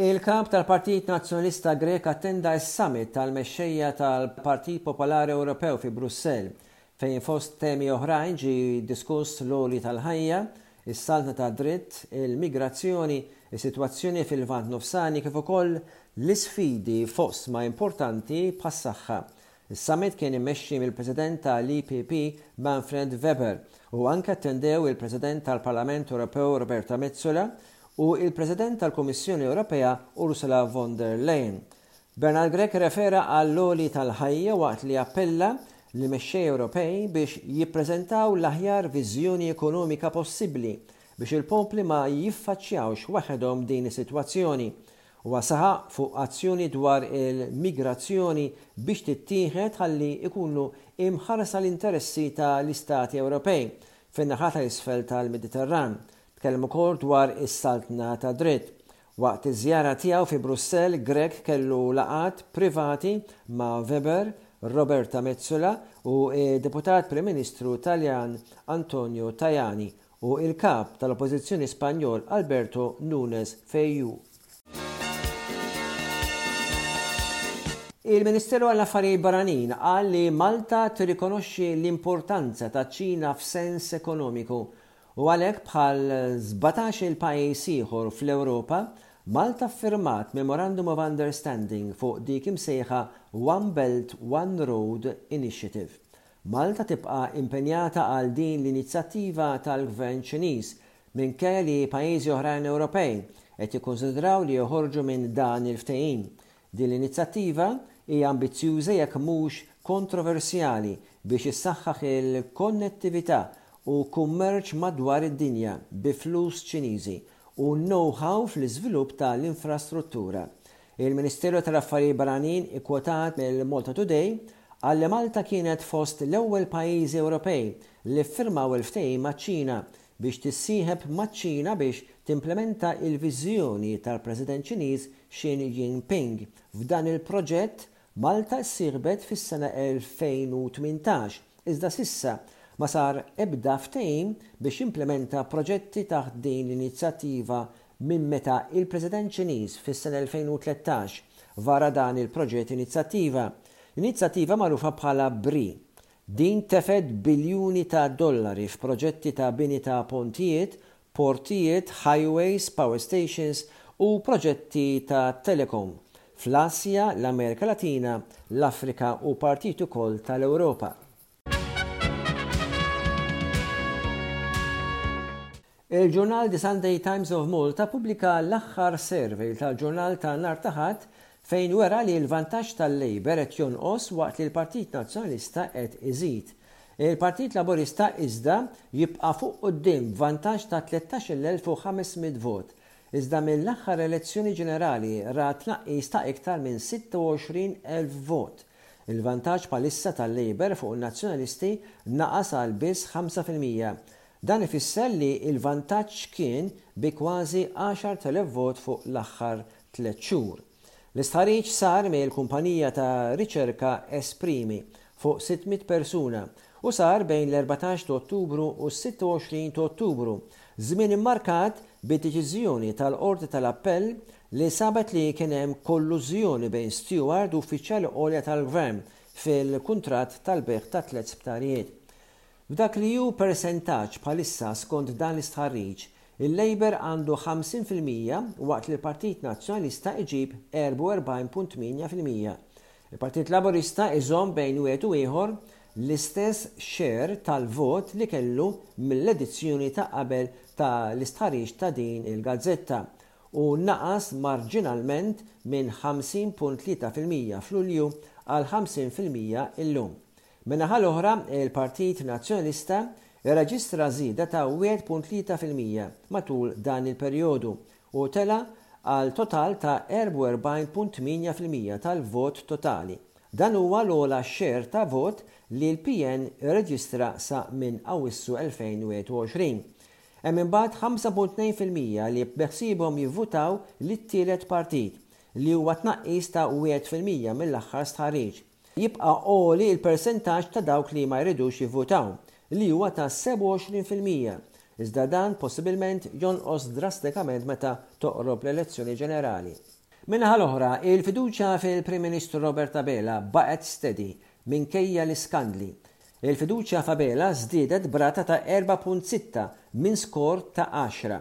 Il-Kap tal-Partit Nazzjonalista Grek attenda s-Summit tal-Mexxejja tal-Partit Popolari Ewropew fi Brussell. fejn fost temi oħrajn ġie diskuss l-għoli tal-ħajja, is-saltna tad-dritt, il-migrazzjoni, is-sitwazzjoni fil-Lvant Nofsani kif ukoll l-isfidi f'oqsma importanti bħas-saħħa. Is-summit kien immexxi mill-President tal-EPP Manfred Weber u anke attendew il-President tal-Parlament Ewropew Roberta Metsola u l-President tal-Kummissjoni Ewropea Ursula von der Leyen. Bernard Grech irrefera għall-għoli tal-ħajja waqt li appella lill-mexxejja Ewropej biex jippreżentaw l-aħjar viżjoni ekonomika possibbli biex il-popli ma jiffaċċjawx waħedhom din is-sitwazzjoni. Huwa saħaq fuq azzjoni dwar il-migrazzjoni biex tittieħed ħalli jkunu imħarsa l-interessi ta' l-Istati Ewropej fin-naħa ta' isfel tal-Mediterran. Tkellem ukoll dwar is-saltna tad-dritt Waqt iż-żjara tiegħu fi Brussell, Grech kellu laqgħat privati ma' Weber, Roberta Metsola u d-Deputat Prim Ministru Taljan Antonio Tajani u l-Kap tal-Oppożizzjoni Spanjol Alberto Nunes Feijóo. Il-Ministeru għall-Affarijiet Barranin qal li Malta tirrikonoxxi l-importanza taċ-Ċina f'sens ekonomiku U għalhekk bħal sbatax-il pajjiż ieħor fl-Ewropa, Malta ffirmat Memorandum of Understanding fuq dik imsejħa One Belt, One Road Initiative. Malta tibqa' impenjata għal din l-inizjattiva tal-Gvern Ċiniż, minkejja li pajjiżi oħrajn Ewropej qed jikkunsidraw li joħorġu minn dan il-ftehim. Din l-inizjattiva hija ambizzjuża jekk mhux kontroversjali biex issaħħaħ il-konnettività u kummerċ madwar id-dinja bi flus Ċiniżi u know-how fl-iżvilupp ta' l-infrastruttura. Il-Ministeru tal-Affarijiet Barranin ikkwotat mill-Malta Today qal li Malta kienet fost l-ewwel pajjiżi Ewropej li ffirmaw il-ftehim maċ-Ċina biex tissieħeb maċ-Ċina biex timplementa l-viżjoni tal-President Ċiniż Xi Jinping. F'dan il-proġett, Malta ssieħbet fis-sena 2018, iżda s'issa ma sar ebda ftehim biex jimplementa proġetti taħt din l-inizjattiva minn meta l-President Ċiniż fis-sena 2013 vara dan il-proġett inizjattiva. L-inizjattiva magħrufa bħala bri, Din tefgħet biljuni ta' dollari f'proġetti ta' bini ta' pontijiet, portijiet, highways, power stations u proġetti ta' telecom fl-Asja, l-Amerika Latina, l-Afrika u partijiet ukoll tal-Ewropa. Il-ġurnal The Sunday Times of Malta ppubblika l-aħħar survey tal-ġurnal ta' nhar ta' Ħadd fejn wera li l-vantaġġ tal-Labour qed jonqos waqt li l-Partit Nazzjonalista qed iżid. Il-Partit Laburista iżda jibqa' fuq quddiem b'vantaġġ ta' 13,500 vot, iżda mill-aħħar elezzjoni ġenerali ra tnaqqis ta' iktar minn 26,000 vot. Il-vantaġġ bħalissa tal-Labour fuq in-Nazzjonalisti naqas għal biss 5 fil-mija. Dan ifisser li l-vantaġġ kien bi kważi 10,000 vot fuq l-aħħar tliet xhur. L-istħarriġ sar mill-kumpanija ta' riċerka Esprimi fuq 600 persuna u sar bejn l-14 ta' Ottubru u s-26 ta' Ottubru, żmien immarkat bid-deċiżjoni tal-Qorti tal-Appell li sabet li kien hemm kollużjoni bejn Steward u uffiċjali għolja tal-Gvern fil-kuntratt tal-bejgħ tat-tliet sptarijiet. F'dak li hu persentaġġ bħalissa skont dan l-istħarriġ, il-Labour għandu 50 fil-mija waqt li l-Partit Nazzjonalista iġib 44.8 fil-mija. Il-Partit Laburista iżomm bejn wieħed u ieħor l-istess share tal-vot li kellu mill-edizzjoni ta' qabel ta' l-istħarriġ ta' din il-gazzetta u naqas marġinalment minn 50.3 fil-mija f'Lulju għal 50 fil-mija illum. Min-naħa l-oħra, il-Partit Nazzjonalista rreġistra żieda ta' 1.3 fil-mija matul dan il-perjodu u tela' għal total ta' 44.8 fil-mija tal-vot totali. Dan huwa l-ogħla share ta' vot li l-PN irreġistra sa minn Awwissu 2021. Hemm imbagħad 5.2 fil-mija li beħsiebhom jivvutaw lit-tielet partit, li huwa tnaqqis ta' wieħed fil-mija mill-aħħar stħarriġ. jibqa' għoli l-persentaġġ ta' dawk li ma jridux jivvutaw, li huwa ta' 27 fil-mija, iżda dan possibilment jonqos drastikament meta toqrob l-elezzjoni ġenerali. Min-naħa l-oħra, il-fiduċja fil-Prim Ministru Robert Abela baqgħet steady minkejja l-iskandli. Il-fiduċja f'Abela żdiedet b'rata ta' 4.6 minn skor ta' għaxra.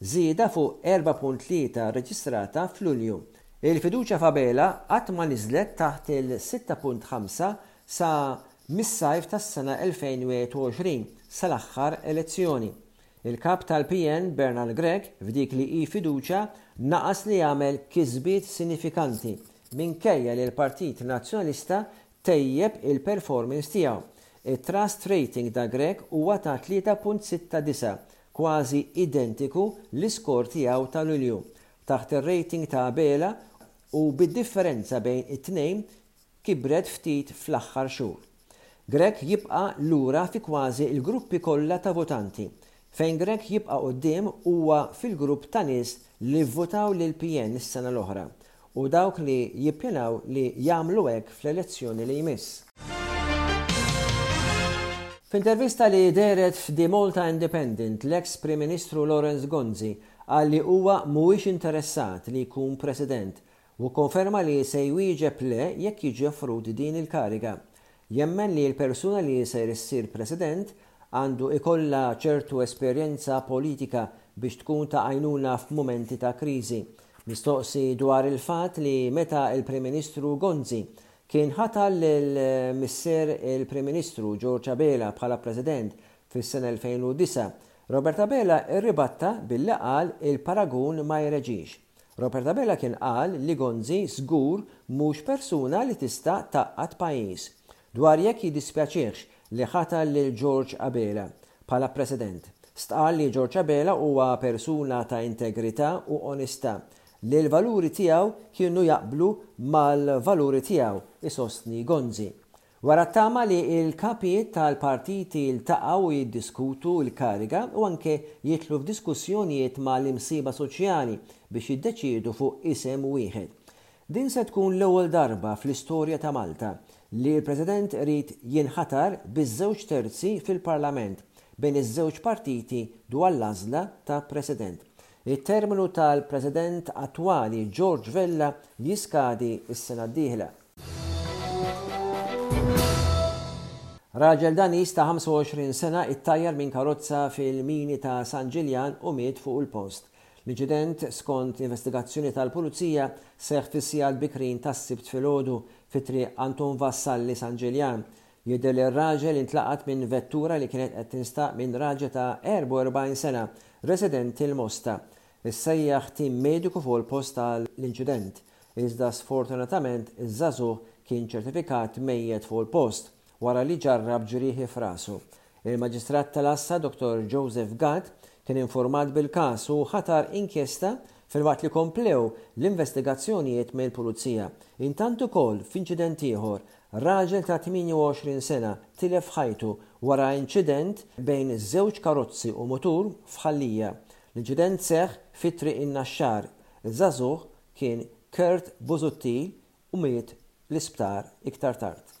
żieda fuq 4.3 rreġistrata f'Lulju. Il-fiduċja f'Abela qatt ma niżlet taħt il-6.5 sa mis-sajf tas-sena 2021, sal-aħħar elezzjoni. Il-Kap tal-PN, Bernard Grech, f'dik li hi fiduċja naqas li jagħmel kisbiet sinifikanti, minkejja li l-Partit Nazzjonalista tejjeb il-performance tiegħu. It-Trust Rating ta' Grech huwa ta' 3.69, kważi identiku l-iskor tiegħu ta' Lulju taħt ir-rating ta' Abela u bid-differenza bejn it-tnejn kibret ftit fl-aħħar xhur. Grech jibqa' lura fi kważi l-gruppi kollha ta' votanti. Fejn Grech jibqa' quddiem huwa fil-grupp ta' nies li vvutaw lill-PN is-sena l-oħra u dawk li jippjanaw li jagħmlu hekk fl-elezzjoni li jmiss. F'intervista li dehret f'The Malta Independent, l-eks Prim Ministru Lawrence Gonzi qal li huwa mhuwiex interessat li jkun President u kkonferma li se jwieġeb le jekk jiġi offrut din il-kariga. Jemmen li l-persuna li ser issir President għandu ikollha ċertu esperjenza politika biex tkun ta' għajnuna f'mumenti ta' kriżi. Mistoqsi dwar il-fatt li meta l-Prim Ministru Gonzi kien ħatar lil missier il-Prim Ministru George Abela bħala President fis-sena 2009, Robert Abela rribatta billi qal il-paragun ma jreġix. Robert Abela kien qal li Gonzi żgur mhux persuna li tista' tgħaqqad pajjiż. Dwar jekk jiddispjaċihx li ħatar lil George Abela bħala President, stqarr li George Abela huwa persuna ta' integrità u onistà, li l-valuri tiegħu kienu jaqblu mal-valuri tiegħu, isostni Gonzi. Wara t-tama li l-kapijiet tal-partiti jiltaqgħu u jiddiskutu l-kariga u anke jidħlu f'diskussjonijiet ma' l-imsieħba soċjali biex jiddeċiedu fuq isem wieħed. Din se tkun l-ewwel darba fl-istorja ta' Malta li l-President irid jinħatar biż-żewġ terzi fil-Parlament bejn iż-żewġ partiti dwar l-għażla ta' President. It-terminu tal-President attwali George Vella jiskadi s-sena d-dieħla. Raġel Daniż ta' 25 sena ittajjar minn karozza fil-mini ta' San Ġiljan u miet fuq il-post. L-inċident, skont investigazzjoni tal-Pulizija, seħħ fis-sigħat bikrin tas-Sibt filgħodu fi Triq Anton Vassalli San Ġiljan. Jidher li r-raġel intlaqat minn vettura li kienet qed tinstaq minn raġel ta' 44 sena residenti l-Mosta. Issejjaħ tim mediku fuq il-post tal-inċident. iżda sfortunatament iż-żagħżugħ kien ċertifikat mejjet fuq il-post wara li ġarrab ġrieħi f'rasu. Il-Maġistrat tal-Għassa Dottor Joseph Gatt kien infurmat bil-każ u ħatar inkjesta filwaqt li komplew l-investigazzjonijiet mill-Pulizija. Intant ukoll f'inċident ieħor, raġel ta' 28 sena tilef ħajtu wara inċident bejn żewġ karozzi u mutur f'Ħal Lija. L-inċident seħħ fi Triq in-Naxxar, Iż-żagħżugħ kien Kurt Busuttil u miet fl-isptar iktar tard.